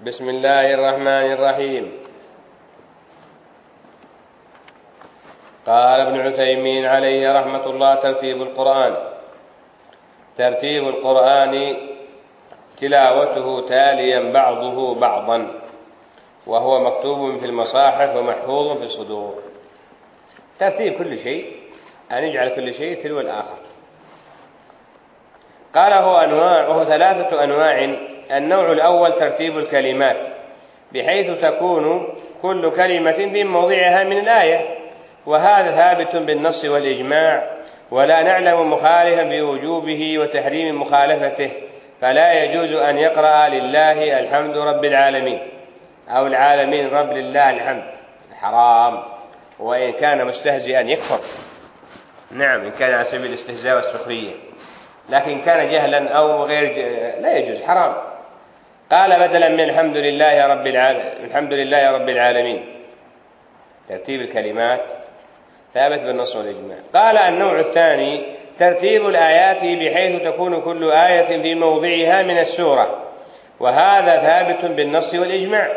بسم الله الرحمن الرحيم. قال ابن عثيمين عليه رحمة الله ترتيب القرآن. ترتيب القرآن تلاوته تاليا بعضه بعضا وهو مكتوب في المصاحف ومحفوظ في الصدور. ترتيب كل شيء أن يجعل كل شيء تلو الآخر. قال هو أنواع وهو ثلاثة أنواع النوع الأول ترتيب الكلمات بحيث تكون كل كلمة في موضعها من الآية وهذا ثابت بالنص والإجماع ولا نعلم مخالفا بوجوبه وتحريم مخالفته فلا يجوز أن يقرأ لله الحمد رب العالمين أو العالمين رب لله الحمد حرام وإن كان مستهزئا يكفر. نعم إن كان على سبيل الاستهزاء والسخرية لكن كان جهلا أو غير لا يجوز حرام. قال بدلا من الحمد لله رب العالمين الحمد لله رب العالمين. ترتيب الكلمات. ثابت بالنص والإجماع. قال النوع الثاني ترتيب الآيات بحيث تكون كل آية في موضعها من السورة. وهذا ثابت بالنص والإجماع.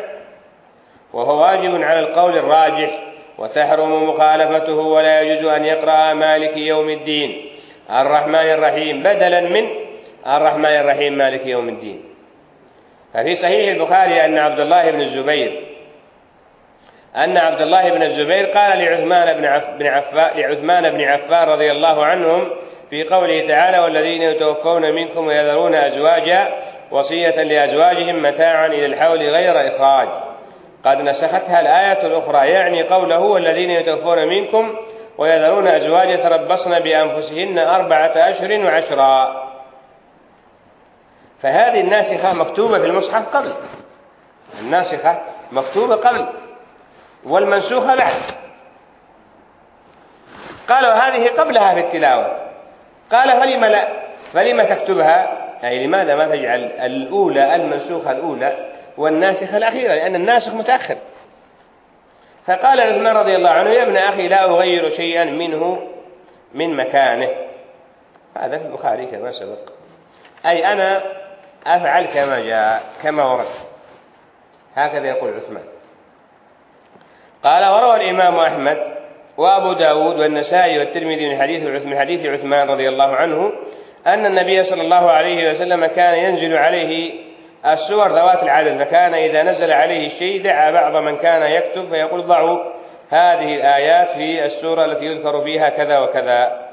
وهو واجب على القول الراجح وتحرم مخالفته ولا يجوز أن يقرأ مالك يوم الدين. الرحمن الرحيم. بدلا من الرحمن الرحيم مالك يوم الدين. ففي صحيح البخاري أن عبد الله بن الزبير أن عبد الله بن الزبير قال لعثمان بن عف بن عفان لعثمان بن عفان رضي الله عنهم في قوله تعالى والذين يتوفون منكم ويذرون أزواجا وصية لأزواجهم متاعا إلى الحول غير إخراج قد نسختها الآية الأخرى يعني قوله والذين يتوفون منكم ويذرون أزواجا تربصن بأنفسهن أربعة أشهر وعشرا فهذه الناسخة مكتوبة في المصحف قبل. الناسخة مكتوبة قبل. والمنسوخة بعد. قالوا هذه قبلها في التلاوة. قال فلم لا فلم تكتبها؟ أي لماذا ما تجعل الأولى المنسوخة الأولى والناسخة الأخيرة؟ لأن الناسخ متأخر. فقال عثمان رضي الله عنه يا ابن أخي لا أغير شيئا منه من مكانه. هذا في البخاري كما سبق. أي أنا أفعل كما جاء كما ورد. هكذا يقول عثمان. قال وروى الإمام أحمد وأبو داود والنسائي والترمذي من حديث من حديث عثمان رضي الله عنه أن النبي صلى الله عليه وسلم كان ينزل عليه السور ذوات العدد فكان إذا نزل عليه الشيء دعا بعض من كان يكتب فيقول ضعوا هذه الآيات في السورة التي يذكر فيها كذا وكذا.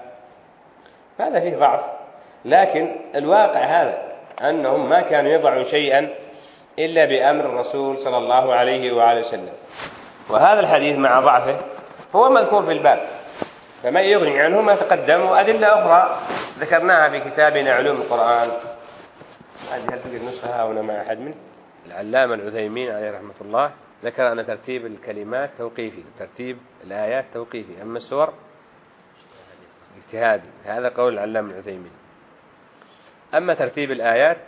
هذا فيه ضعف لكن الواقع هذا. أنهم ما كانوا يضعوا شيئا إلا بأمر الرسول صلى الله عليه وآله وسلم. وهذا الحديث مع ضعفه هو مذكور في الباب فما يغني عنه ما تقدم وأدلة أخرى ذكرناها في كتابنا علوم القرآن. هل تجد نسخة هنا مع أحد من العلامة العثيمين عليه رحمة الله ذكر أن ترتيب الكلمات توقيفي ترتيب الآيات توقيفي. أما السور اجتهادي. هذا قول العلامة العثيمين. أما ترتيب الآيات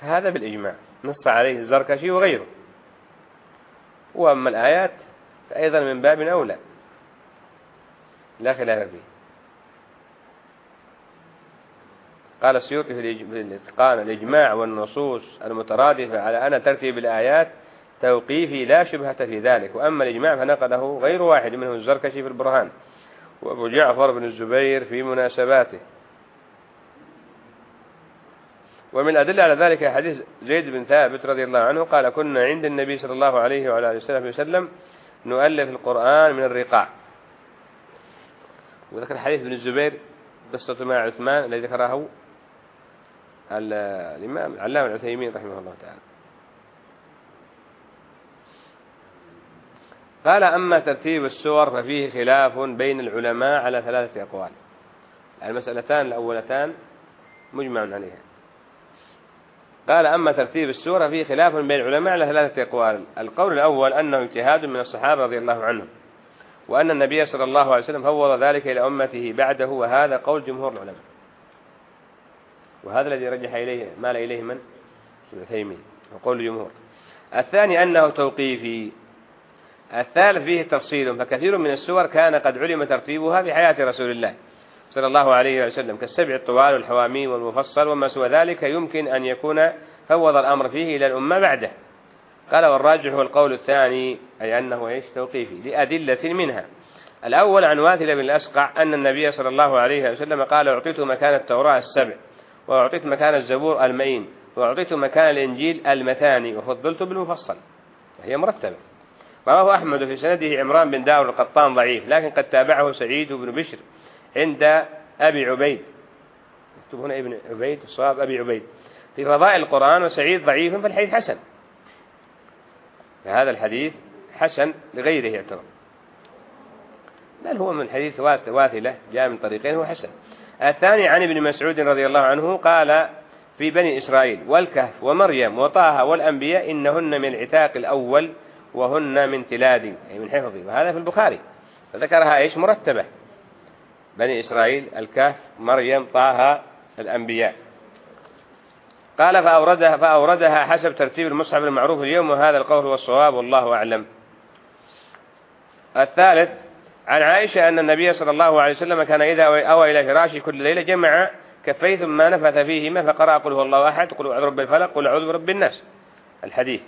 فهذا بالإجماع نص عليه الزركشي وغيره. وأما الآيات فأيضا من باب أولى لا خلاف فيه. قال السيوطي في الإتقان الإجماع والنصوص المترادفة على أن ترتيب الآيات توقيفي لا شبهة في ذلك وأما الإجماع فنقله غير واحد منهم الزركشي في البرهان وأبو جعفر بن الزبير في مناسباته. ومن أدلة على ذلك حديث زيد بن ثابت رضي الله عنه قال كنا عند النبي صلى الله عليه وعلى آله وسلم نؤلف القرآن من الرقاع. وذكر حديث ابن الزبير قصة مع عثمان الذي ذكره الإمام العلامة العثيمين رحمه الله تعالى. قال أما ترتيب السور ففيه خلاف بين العلماء على ثلاثة أقوال. المسألتان الأولتان مجمع عليها. قال أما ترتيب السورة فيه خلاف بين العلماء على ثلاثة أقوال. القول الأول أنه اجتهاد من الصحابة رضي الله عنهم وأن النبي صلى الله عليه وسلم فوض ذلك إلى أمته بعده وهذا قول جمهور العلماء. وهذا الذي رجح إليه مال إليه من؟ ابن تيمية وقول الجمهور. الثاني أنه توقيفي. الثالث فيه تفصيل فكثير من السور كان قد علم ترتيبها في حياة رسول الله. صلى الله عليه وسلم كالسبع الطوال والحواميم والمفصل وما سوى ذلك يمكن أن يكون فوض الأمر فيه إلى الأمة بعده. قال والراجح هو القول الثاني أي أنه إيش؟ توقيفي لأدلة منها. الأول عن واثل بن الأسقع أن النبي صلى الله عليه وسلم قال أعطيت مكان التوراة السبع وأعطيت مكان الزبور المئين وأعطيت مكان الإنجيل المثاني وفضلت بالمفصل. هي مرتبة. رواه أحمد في سنده عمران بن داور القطان ضعيف لكن قد تابعه سعيد بن بشر. عند أبي عبيد. مكتوب هنا ابن عبيد الصواب أبي عبيد. في فضائل القرآن وسعيد ضعيف فالحديث حسن. فهذا الحديث حسن لغيره يعتبر. بل هو من حديث واثلة جاء من طريقين هو حسن. الثاني عن ابن مسعود رضي الله عنه قال في بني إسرائيل والكهف ومريم وطه والأنبياء إنهن من العتاق الأول وهن من تلاد أي من حفظي وهذا في البخاري. فذكرها إيش؟ مرتبة. بني إسرائيل الكهف مريم طه الأنبياء. قال فأوردها, فأوردها حسب ترتيب المصحف المعروف اليوم وهذا القول هو الصواب والله أعلم. الثالث عن عائشة أن النبي صلى الله عليه وسلم كان إذا أوى إلى فراشه كل ليلة جمع كفيه ثم نفث فيهما فقرأ قل هو الله أحد قل أعوذ برب الفلق قل أعوذ برب الناس. الحديث.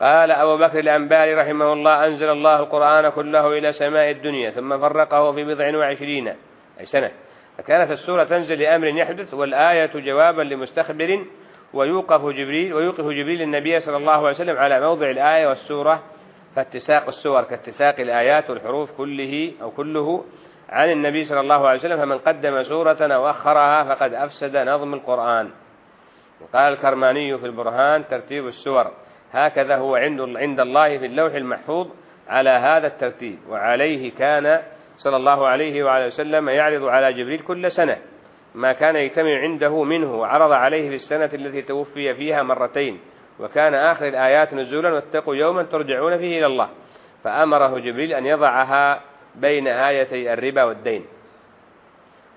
قال أبو بكر الأنباري رحمه الله أنزل الله القرآن كله إلى سماء الدنيا ثم فرقه في بضع وعشرين أي سنة. فكانت السورة تنزل لأمر يحدث والآية جوابا لمستخبر ويوقف جبريل ويوقف جبريل النبي صلى الله عليه وسلم على موضع الآية والسورة فاتساق السور كاتساق الآيات والحروف كله أو كله عن النبي صلى الله عليه وسلم. فمن قدم سورة أو أخرها فقد أفسد نظم القرآن. وقال الكرماني في البرهان ترتيب السور. هكذا هو عند عند الله في اللوح المحفوظ على هذا الترتيب وعليه كان صلى الله عليه وعلى وسلم يعرض على جبريل كل سنة. ما كان يجتمع عنده منه وعرض عليه في السنة التي توفي فيها مرتين وكان آخر الآيات نزولا واتقوا يوما ترجعون فيه إلى الله. فأمره جبريل أن يضعها بين آيتي الربا والدين.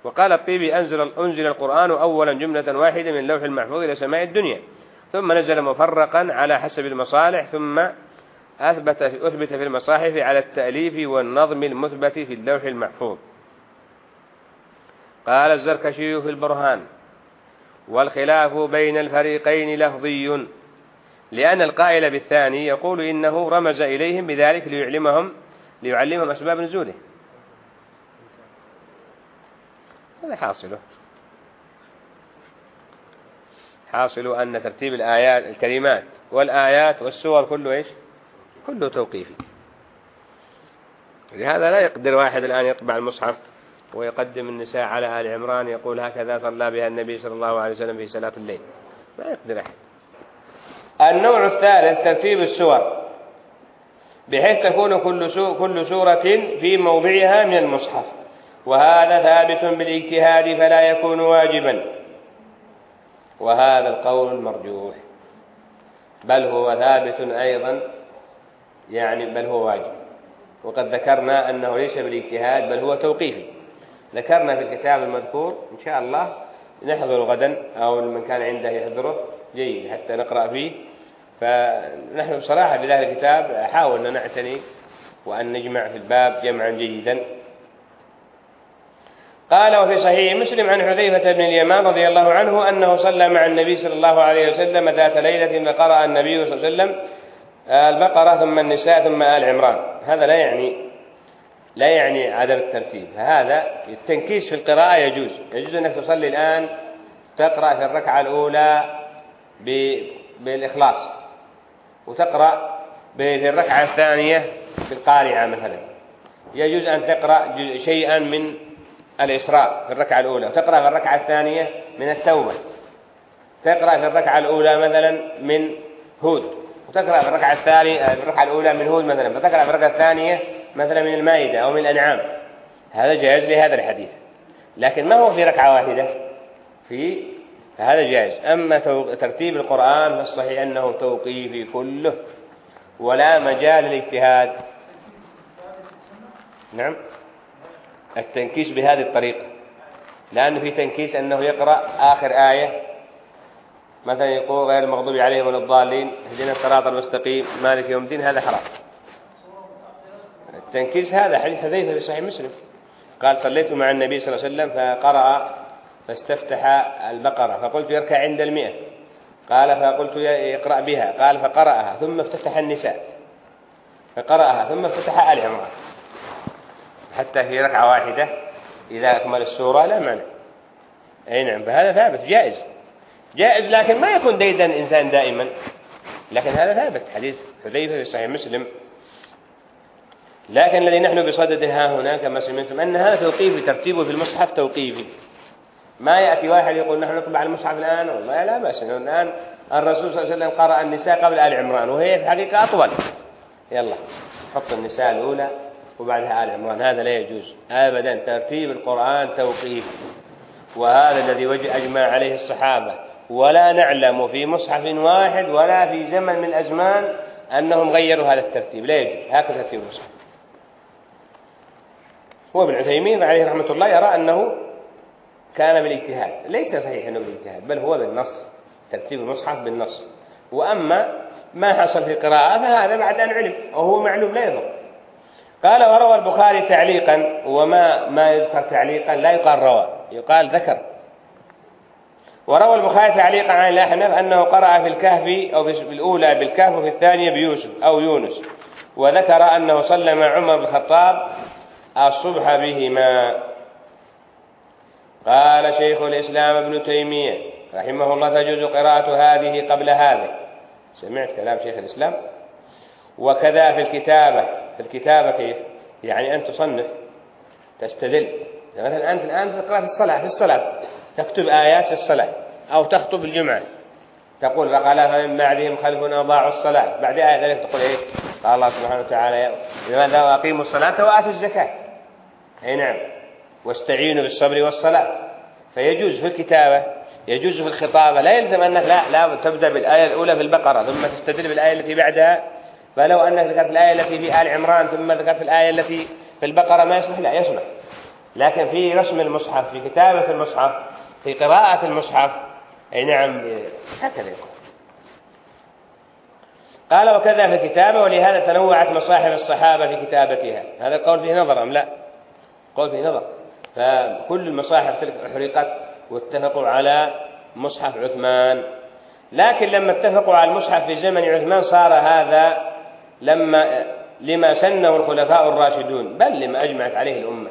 وقال الطيبي أنزل, أنزل القرآن أولا جملة واحدة من اللوح المحفوظ إلى سماء الدنيا. ثم نزل مفرقا على حسب المصالح ثم أثبت في, أثبت في المصاحف على التأليف والنظم المثبت في اللوح المحفوظ. قال الزركشي في البرهان والخلاف بين الفريقين لفظي لأن القائل بالثاني يقول إنه رمز إليهم بذلك ليعلمهم ليعلمهم أسباب نزوله. هذا حاصله. حاصل أن ترتيب الآيات الكلمات والآيات والسور كله إيش؟ كله توقيفي. لهذا لا يقدر واحد الآن يطبع المصحف ويقدم النساء على آل عمران يقول هكذا صلى بها النبي صلى الله عليه وسلم في صلاة الليل. ما يقدر أحد. النوع الثالث ترتيب السور بحيث تكون كل كل سورة في موضعها من المصحف. وهذا ثابت بالإجتهاد فلا يكون واجبا. وهذا القول المرجوح بل هو ثابت أيضا يعني بل هو واجب. وقد ذكرنا أنه ليس بالاجتهاد بل هو توقيفي. ذكرنا في الكتاب المذكور إن شاء الله نحضر غدا أو من كان عنده يحضره جيد حتى نقرأ فيه. فنحن بصراحة بذلك الكتاب حاولنا نعتني وأن نجمع في الباب جمعا جيدا. قال وفي صحيح مسلم عن حذيفة بن اليمان رضي الله عنه أنه صلى مع النبي صلى الله عليه وسلم ذات ليلة فقرأ النبي صلى الله عليه وسلم البقرة ثم النساء ثم آل عمران. هذا لا يعني لا يعني عدم الترتيب. فهذا التنكيس في القراءة يجوز. يجوز أنك تصلي الآن تقرأ في الركعة الأولى بالإخلاص وتقرأ في الركعة الثانية بالقارعة مثلا. يجوز أن تقرأ شيئا من الإسراء في الركعة الأولى. وتقرأ في الركعة الثانية من التوبة. تقرأ في الركعة الأولى مثلا من هود. وتقرأ في الركعة الثانية في الركعة الأولى من هود مثلا. فتقرأ في الركعة الثانية مثلا من المائدة أو من الأنعام. هذا جائز لهذا الحديث. لكن ما هو في ركعة واحدة؟ في هذا جائز. أما ترتيب القرآن فالصحيح أنه توقيفي كله. ولا مجال للاجتهاد. نعم. التنكيس بهذه الطريقة. لأنه في تنكيس أنه يقرأ آخر آية مثلا يقول غير المغضوب عليهم ولا الضالين اهدنا الصراط المستقيم مالك يوم الدين هذا حرام. التنكيس هذا حديث حذيفة في صحيح مسلم. قال صليت مع النبي صلى الله عليه وسلم فقرأ فاستفتح البقرة فقلت يركع عند المئة قال فقلت اقرأ بها قال فقرأها ثم افتتح النساء فقرأها ثم افتتح آل عمران. حتى في ركعة واحدة إذا أكمل السورة لا مانع. أي نعم فهذا ثابت جائز. جائز لكن ما يكون ديدا إنسان دائما. لكن هذا ثابت حديث حذيفة في صحيح مسلم. لكن الذي نحن بصدد ها هنا كما سمعتم أن هذا توقيفي ترتيبه في المصحف توقيفي. ما يأتي واحد يقول نحن نطبع المصحف الآن؟ والله لا بأس الآن الرسول صلى الله عليه وسلم قرأ النساء قبل آل عمران وهي في الحقيقة أطول. يلا حط النساء الأولى. وبعدها آل عمران. هذا لا يجوز أبدا. ترتيب القرآن توقيفي وهذا الذي أجمع عليه الصحابة. ولا نعلم في مصحف واحد ولا في زمن من الأزمان أنهم غيروا هذا الترتيب. لا يجوز. هكذا ترتيب المصحف هو ابن عثيمين عليه رحمة الله يرى أنه كان بالاجتهاد. ليس صحيح أنه بالاجتهاد بل هو بالنص. ترتيب المصحف بالنص. وأما ما حصل في القراءة فهذا بعد أن علم. وهو معلوم لا يضر. قال وروى البخاري تعليقا وما ما يذكر تعليقا لا يقال روى يقال ذكر. وروى البخاري تعليقا عن الأحنف أنه قرأ في الكهف أو بالأولى بالكهف وفي الثانية بيوسف أو يونس. وذكر أنه صلى مع عمر بن الخطاب الصبح بهما. قال شيخ الإسلام ابن تيمية رحمه الله تجوز قراءة هذه قبل هذه سمعت كلام شيخ الإسلام؟ وكذا في الكتابة. في الكتابة كيف؟ يعني أن تصنف تستدل. مثلا أنت الآن تقرأ في الصلاة في الصلاة تكتب آيات في الصلاة أو تخطب الجمعة. تقول فقال فمن بعدهم خلف أضاعوا الصلاة. بعد آية ذلك تقول إيه؟ قال الله سبحانه وتعالى لماذا وأقيموا الصلاة وآتوا الزكاة. أي نعم. واستعينوا بالصبر والصلاة. فيجوز في الكتابة يجوز في الخطابة. لا يلزم أنك لا لا تبدأ بالآية الأولى في البقرة ثم تستدل بالآية التي بعدها. فلو أنك ذكرت الآية التي في آل عمران ثم ذكرت الآية التي في البقرة ما يصلح؟ لا يصلح. لكن في رسم المصحف في كتابة المصحف في قراءة المصحف أي نعم هكذا يقول قال وكذا في الكتابة ولهذا تنوعت مصاحف الصحابة في كتابتها. هذا القول فيه نظر أم لا؟ قول فيه نظر. فكل المصاحف تلك أحرقت واتفقوا على مصحف عثمان. لكن لما اتفقوا على المصحف في زمن عثمان صار هذا لما لما سنه الخلفاء الراشدون بل لما أجمعت عليه الأمة.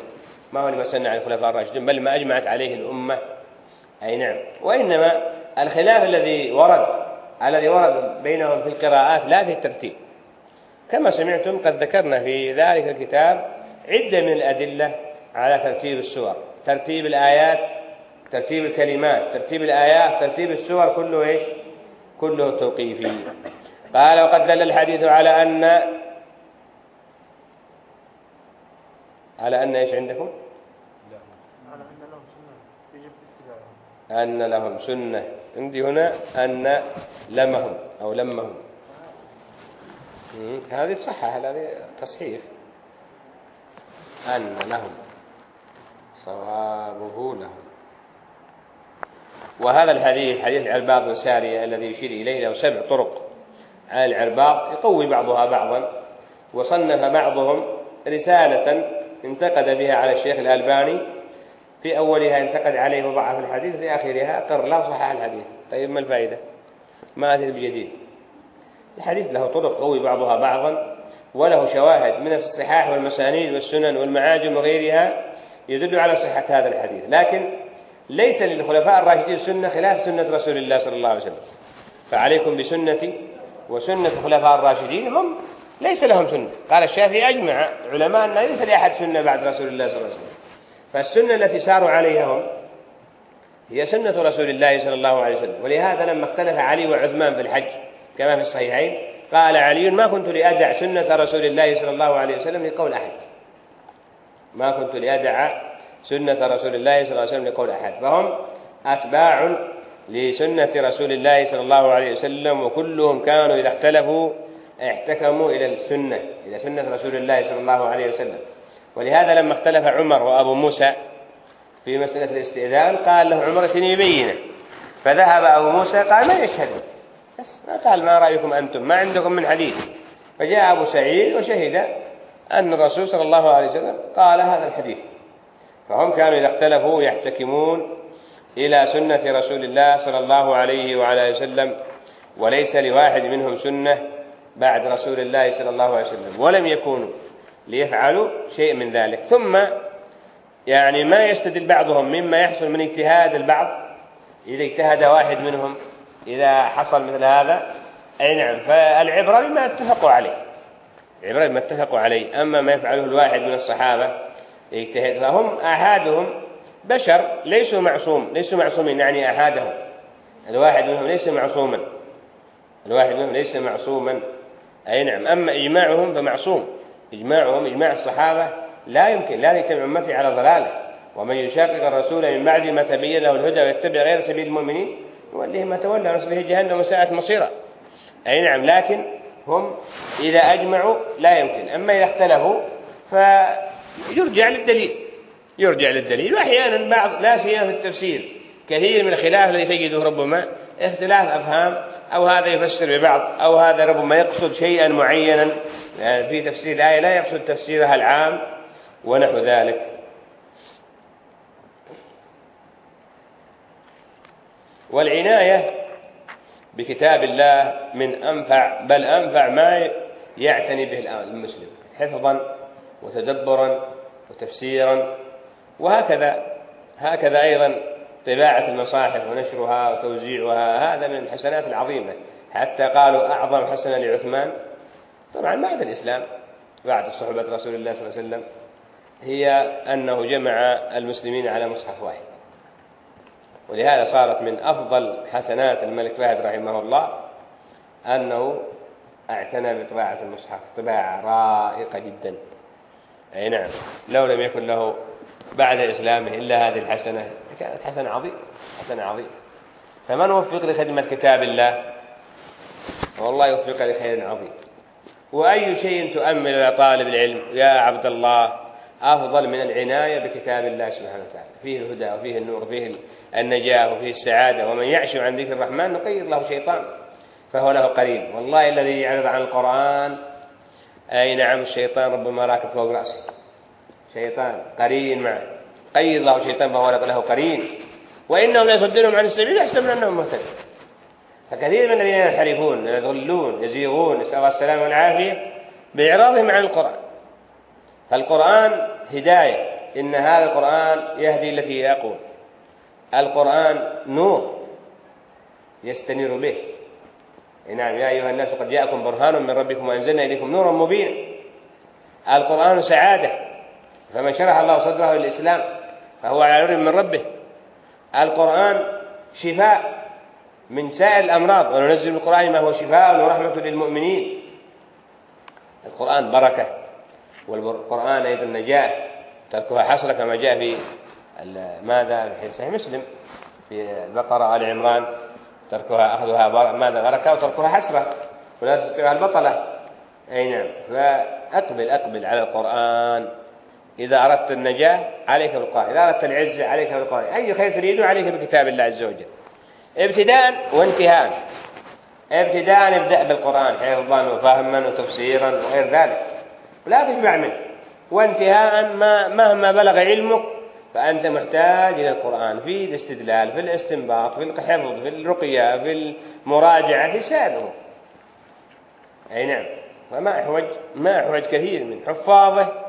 ما هو لما سن عليه الخلفاء الراشدون بل لما أجمعت عليه الأمة. أي نعم. وإنما الخلاف الذي ورد الذي ورد بينهم في القراءات لا في الترتيب. كما سمعتم قد ذكرنا في ذلك الكتاب عدة من الأدلة على ترتيب السور. ترتيب الآيات ترتيب الكلمات ترتيب الآيات ترتيب السور كله إيش؟ كله توقيفي. قال وقد دل الحديث على أن على أن إيش عندكم؟ أن لهم سنة. عندي هنا أن لمهم أو لمهم. هذه صحة هذه تصحيح. أن لهم. صوابه لهم. وهذا الحديث حديث العرباض بن سارية الذي يشير إليه له سبع طرق. على العرباض يقوي بعضها بعضا وصنف بعضهم رسالة انتقد بها على الشيخ الألباني. في أولها انتقد عليه وضعف الحديث في آخرها قر له صحح الحديث. طيب ما الفائدة؟ ما أتي بجديد. الحديث له طرق قوي بعضها بعضا وله شواهد من الصحاح والمسانيد والسنن والمعاجم وغيرها يدل على صحة هذا الحديث. لكن ليس للخلفاء الراشدين سنة خلاف سنة رسول الله صلى الله عليه وسلم. فعليكم بسنتي وسنة الخلفاء الراشدين هم ليس لهم سنة. قال الشافعي أجمع علماء أن ليس لأحد سنة بعد رسول الله صلى الله عليه وسلم. فالسنة التي ساروا عليها هم هي سنة رسول الله صلى الله عليه وسلم. ولهذا لما اختلف علي وعثمان في الحج كما في الصحيحين قال علي ما كنت لأدع سنة رسول الله صلى الله عليه وسلم لقول أحد. ما كنت لأدع سنة رسول الله صلى الله عليه وسلم لقول أحد. فهم أتباع لسنة رسول الله صلى الله عليه وسلم وكلهم كانوا إذا اختلفوا احتكموا إلى السنة إلى سنة رسول الله صلى الله عليه وسلم. ولهذا لما اختلف عمر وأبو موسى في مسألة الاستئذان قال له عمر اتني بينة فذهب أبو موسى قال ما يشهد؟ بس ما قال ما رأيكم أنتم؟ ما عندكم من حديث. فجاء أبو سعيد وشهد أن الرسول صلى الله عليه وسلم قال هذا الحديث. فهم كانوا إذا اختلفوا يحتكمون إلى سنة رسول الله صلى الله عليه وعلى وسلم وليس لواحد منهم سنة بعد رسول الله صلى الله عليه وسلم ولم يكونوا ليفعلوا شيء من ذلك. ثم يعني ما يستدل بعضهم مما يحصل من اجتهاد البعض إذا اجتهد واحد منهم إذا حصل مثل هذا أي نعم فالعبرة بما اتفقوا عليه. العبرة بما اتفقوا عليه. أما ما يفعله الواحد من الصحابة يجتهد فهم أحادهم بشر ليسوا معصوم ليسوا معصومين يعني أحادهم. الواحد منهم ليس معصوما. الواحد منهم ليس معصوما. أي نعم. أما إجماعهم فمعصوم. إجماعهم إجماع الصحابة لا يمكن لا يتبع أمتي على ضلالة. ومن يشاقق الرسول من بعد ما تبين له الهدى ويتبع غير سبيل المؤمنين يوليه ما تولى ونصله جهنم وساءت مصيرا. أي نعم. لكن هم إذا أجمعوا لا يمكن. أما إذا اختلفوا فيرجع للدليل. يرجع للدليل. وأحيانا بعض لا سيما في التفسير. كثير من الخلاف الذي تجده ربما اختلاف أفهام أو هذا يفسر ببعض أو هذا ربما يقصد شيئا معينا. في تفسير الآية لا يقصد تفسيرها العام ونحو ذلك. والعناية بكتاب الله من أنفع بل أنفع ما يعتني به المسلم. حفظا وتدبرا وتفسيرا وهكذا هكذا أيضا طباعة المصاحف ونشرها وتوزيعها هذا من الحسنات العظيمة. حتى قالوا أعظم حسنة لعثمان. طبعا بعد الإسلام بعد صحبة رسول الله صلى الله عليه وسلم هي أنه جمع المسلمين على مصحف واحد. ولهذا صارت من أفضل حسنات الملك فهد رحمه الله أنه اعتنى بطباعة المصحف طباعة رائقة جدا. أي نعم لو لم يكن له بعد إسلامه إلا هذه الحسنة. كانت حسنة عظيمة حسنة عظيمة. فمن وفق لخدمة كتاب الله؟ والله يوفق لخير عظيم. وأي شيء تؤمل إلى طالب العلم يا عبد الله أفضل من العناية بكتاب الله سبحانه وتعالى. فيه الهدى وفيه النور وفيه النجاة وفيه السعادة. ومن يعش عن ذكر الرحمن نقيض له شيطان فهو له قريب والله الذي يعرض عن القرآن أي نعم الشيطان ربما راكب فوق رأسه. شيطان قرين معه قيض له شيطان فهو له قرين وإنهم يصدونهم عن السبيل يحسبون أنهم مهتدون فكثير من الذين ينحرفون يضلون يزيغون نسأل الله السلامة والعافية بإعراضهم عن القرآن فالقرآن هداية إن هذا القرآن يهدي التي هي أقوم القرآن نور يستنير به نعم يا أيها الناس قد جاءكم برهان من ربكم وأنزلنا إليكم نورا مبينا القرآن سعادة فمن شرح الله صدره للإسلام فهو على نور من ربه. القرآن شفاء من سائر الأمراض وننزل القرآن ما هو شفاء ورحمة للمؤمنين. القرآن بركة والقرآن أيضا نجاة. تركها حسرة كما جاء في ماذا؟ في صحيح مسلم في البقرة آل عمران. تركها أخذها ماذا؟ بركة وتركها حسرة ولا تستطيعها البطلة. أي نعم. فأقبل أقبل على القرآن. إذا أردت النجاة عليك بالقرآن إذا أردت العزة عليك بالقرآن أي خير تريده عليك بكتاب الله عز وجل. ابتداء وانتهاء. ابتداء ابدأ بالقرآن حفظا وفهما وتفسيرا وغير ذلك. لا تشبع منه. وانتهاء ما مهما بلغ علمك فأنت محتاج إلى القرآن في الاستدلال في الاستنباط في الحفظ في الرقية في المراجعة في سائر أي نعم. فما أحوج ما أحوج كثير من حفاظه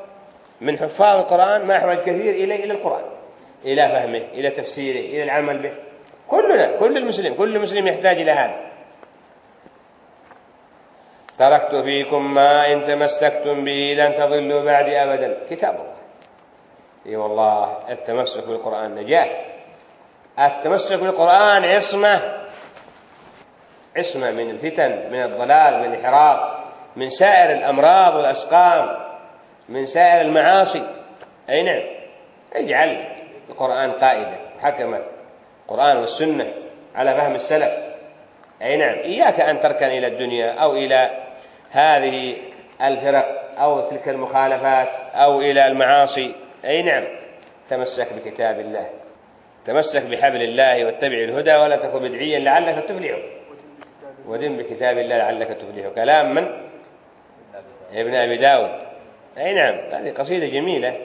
من حفاظ القرآن ما أحوج كثير إلى إلى القرآن إلى فهمه إلى تفسيره إلى العمل به. كلنا كل المسلم كل مسلم يحتاج إلى هذا. تركت فيكم ما إن تمسكتم به لن تضلوا بعد أبدا. كتاب الله. إي والله التمسك بالقرآن نجاة التمسك بالقرآن عصمة. عصمة من الفتن من الضلال من الانحراف من سائر الأمراض والأسقام. من سائر المعاصي. أي نعم. اجعل القرآن قائدا حكما القرآن والسنة على فهم السلف. أي نعم. إياك أن تركن إلى الدنيا أو إلى هذه الفرق أو تلك المخالفات أو إلى المعاصي. أي نعم. تمسك بكتاب الله. تمسك بحبل الله واتبع الهدى ولا تكن بدعيا لعلك تفلح. ودم بكتاب الله لعلك تفلح. كلام من؟ ابن أبي داود. أي نعم هذه قصيدة جميلة.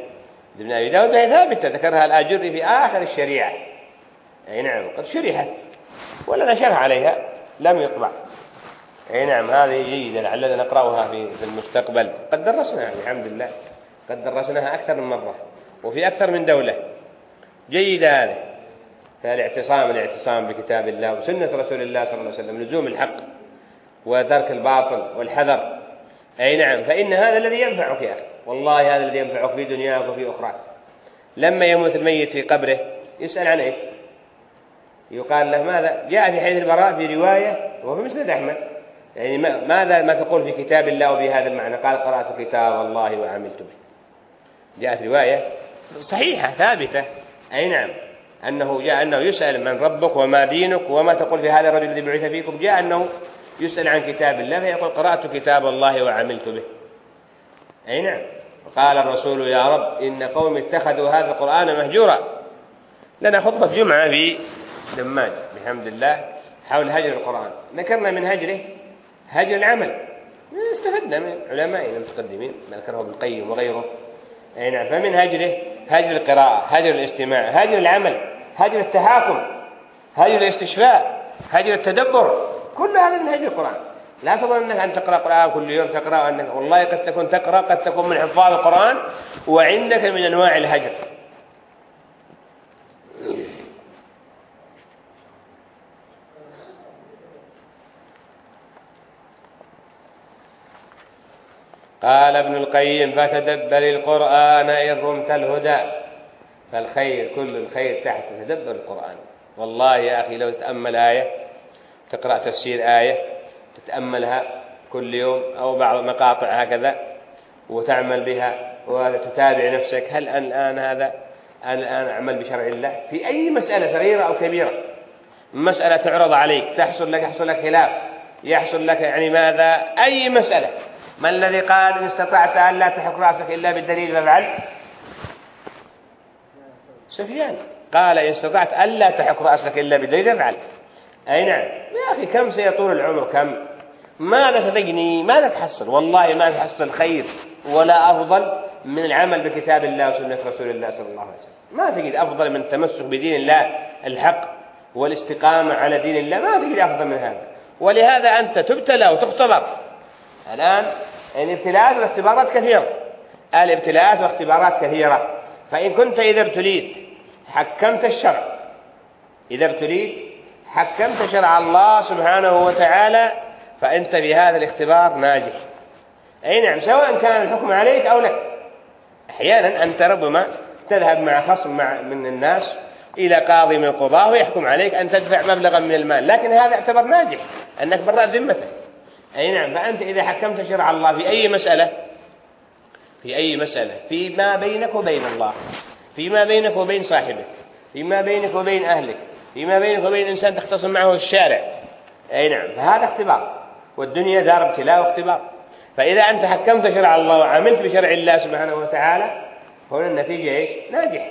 ابن أبي داود وهي ثابتة ذكرها الآجري في آخر الشريعة. أي نعم قد شرحت ولا نشرها عليها لم يطبع. أي نعم هذه جيدة لعلنا نقرأها في المستقبل. قد درسناها الحمد لله. قد درسناها أكثر من مرة وفي أكثر من دولة. جيدة هذه. فالاعتصام الاعتصام بكتاب الله وسنة رسول الله صلى الله عليه وسلم لزوم الحق وترك الباطل والحذر. أي نعم فإن هذا الذي ينفعك يا أخي. والله هذا الذي ينفعك في دنياك وفي أخراك لما يموت الميت في قبره يسأل عن إيش؟ يقال له ماذا؟ جاء في حديث البراء في رواية وفي مسند أحمد. يعني ماذا ما تقول في كتاب الله وبهذا المعنى؟ قال قرأت كتاب الله وعملت به. جاءت رواية صحيحة ثابتة. أي نعم. أنه جاء أنه يسأل من ربك وما دينك وما تقول في هذا الرجل الذي بعث فيكم؟ جاء أنه يسأل عن كتاب الله فيقول قرأت كتاب الله وعملت به. أي نعم. قال الرسول يا رب إن قوم اتخذوا هذا القرآن مهجورا. لنا خطبة جمعة في دماج بحمد الله حول هجر القرآن. ذكرنا من هجره هجر العمل. استفدنا من علمائنا المتقدمين ذكره ابن القيم وغيره. أي نعم. فمن هجره هجر القراءة هجر الاستماع هجر العمل هجر التحاكم هجر الاستشفاء هجر التدبر. كل هذا من هجر القرآن. لا تظن أنك أن تقرأ قرآن كل يوم تقرأ أنك والله قد تكون تقرأ قد تكون من حفاظ القرآن وعندك من أنواع الهجر. قال ابن القيم فتدبر القرآن إن رمت الهدى. فالخير كل الخير تحت تدبر القرآن. والله يا أخي لو تتأمل آية تقرأ تفسير آية تتأملها كل يوم أو بعض مقاطع هكذا وتعمل بها وتتابع نفسك. هل الآن هذا أنا الآن أعمل بشرع الله؟ في أي مسألة صغيرة أو كبيرة. مسألة تعرض عليك تحصل لك يحصل لك خلاف يحصل لك يعني ماذا؟ أي مسألة. ما الذي قال إن استطعت أن لا تحك رأسك إلا بالدليل فافعل؟ سفيان. قال إن استطعت ألا تحك رأسك إلا بالدليل فافعل. أي نعم. يا أخي كم سيطول العمر؟ كم؟ ماذا ستجني؟ ماذا تحصل؟ والله ما تحصل خير ولا أفضل من العمل بكتاب الله وسنة رسول الله صلى الله عليه وسلم. ما تجد أفضل من التمسك بدين الله الحق والاستقامة على دين الله؟ ما تجد أفضل من هذا. ولهذا أنت تبتلى وتختبر. الآن الابتلاءات والاختبارات كثيرة. الابتلاءات والاختبارات كثيرة. فإن كنت إذا ابتليت حكمت الشرع. إذا ابتليت حكمت شرع الله سبحانه وتعالى فأنت بهذا الاختبار ناجح. أي نعم سواء كان الحكم عليك أو لك أحيانا أنت ربما تذهب مع خصم مع من الناس إلى قاضي من القضاة ويحكم عليك أن تدفع مبلغا من المال. لكن هذا يعتبر ناجح أنك برأت ذمته أي نعم فأنت إذا حكمت شرع الله في أي مسألة في أي مسألة فيما بينك وبين الله فيما بينك وبين صاحبك فيما بينك وبين أهلك فيما بينك وبين إنسان تختصم معه الشارع. أي نعم فهذا اختبار. والدنيا دار ابتلاء واختبار. فإذا أنت حكمت شرع الله وعملت بشرع الله سبحانه وتعالى هنا النتيجة إيش؟ ناجح.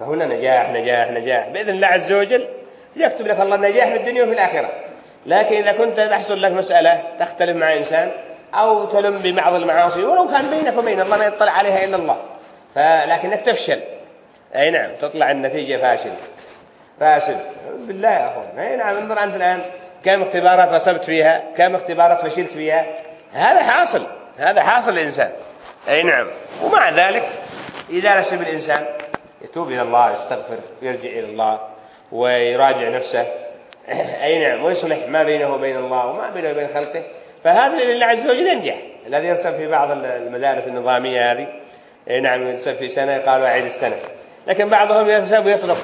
فهنا نجاح نجاح نجاح. بإذن الله عز وجل يكتب لك الله النجاح في الدنيا وفي الآخرة. لكن إذا كنت تحصل لك مسألة تختلف مع إنسان أو تلم ببعض المعاصي ولو كان بينك وبين الله ما يطلع عليها إلا الله. فلكنك تفشل. أي نعم تطلع النتيجة فاشل فاسد بالله يا أخوان. أي نعم انظر أنت الآن كم اختبارات رسبت فيها كم اختبارات فشلت فيها. هذا حاصل هذا حاصل الإنسان أي نعم. ومع ذلك إذا رسب الإنسان يتوب إلى الله يستغفر ويرجع إلى الله ويراجع نفسه. أي نعم. ويصلح ما بينه وبين الله وما بينه وبين خلقه. فهذا لله عز وجل ينجح. الذي يرسب في بعض المدارس النظامية هذه. أي نعم يرسب في سنة قالوا أعيد السنة. لكن بعضهم يرسب ويطلق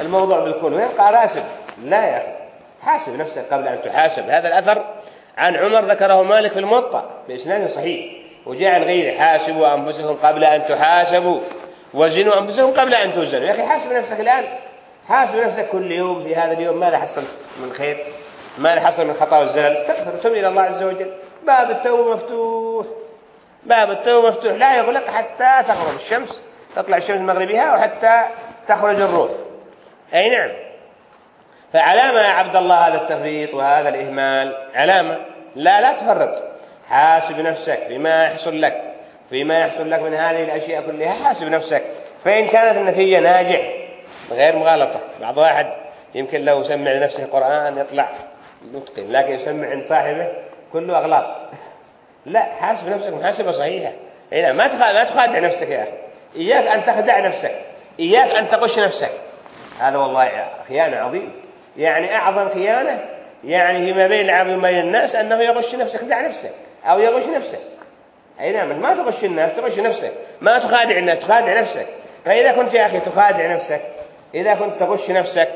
الموضوع بالكل ويبقى راسب لا يا أخي. حاسب نفسك قبل أن تحاسب. هذا الأثر عن عمر ذكره مالك في الموطأ بإسناد صحيح. وجاء الغير حاسبوا أنفسكم قبل أن تحاسبوا. وزنوا أنفسكم قبل أن توزنوا. يا أخي حاسب نفسك الآن. حاسب نفسك كل يوم في هذا اليوم. ماذا حصل من خير. ماذا حصل من خطأ والزلل. استغفر. وتب إلى الله عز وجل. باب التوبة مفتوح. باب التوبة مفتوح. لا يغلق حتى تغرب الشمس. تطلع الشمس مغربها وحتى تخرج الروح. أي نعم. فعلامة يا عبد الله هذا التفريط وهذا الإهمال علامة لا لا تفرط. حاسب نفسك فيما يحصل لك فيما يحصل لك من هذه الأشياء كلها حاسب نفسك. فإن كانت النتيجة ناجح غير مغالطة. بعض واحد يمكن لو سمع لنفسه قرآن يطلع متقن لكن يسمع عند صاحبه كله أغلاط. لا حاسب نفسك محاسبة صحيحة. هنا ما ما تخادع نفسك يا أخي. إياك أن تخدع نفسك إياك أن تغش نفسك. هذا والله خيانة عظيم. يعني أعظم خيانة يعني فيما بين العبد وما بين الناس أنه يغش نفسه يخدع نفسه أو يغش نفسه أي نعم ما تغش الناس تغش نفسك. ما تخادع الناس تخادع نفسك. فإذا كنت يا أخي تخادع نفسك إذا كنت تغش نفسك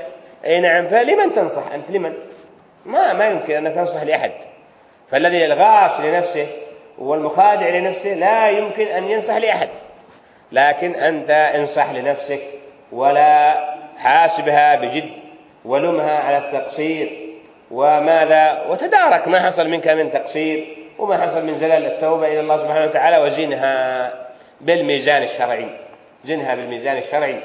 أي نعم فلمن تنصح؟ أنت لمن؟ ما ما يمكن أنك تنصح لأحد. فالذي الغاش لنفسه والمخادع لنفسه لا يمكن أن ينصح لأحد. لكن أنت انصح لنفسك ولا حاسبها بجد ولمها على التقصير وماذا؟ وتدارك ما حصل منك من تقصير وما حصل من زلال التوبة إلى الله سبحانه وتعالى وزنها بالميزان الشرعي. زنها بالميزان الشرعي.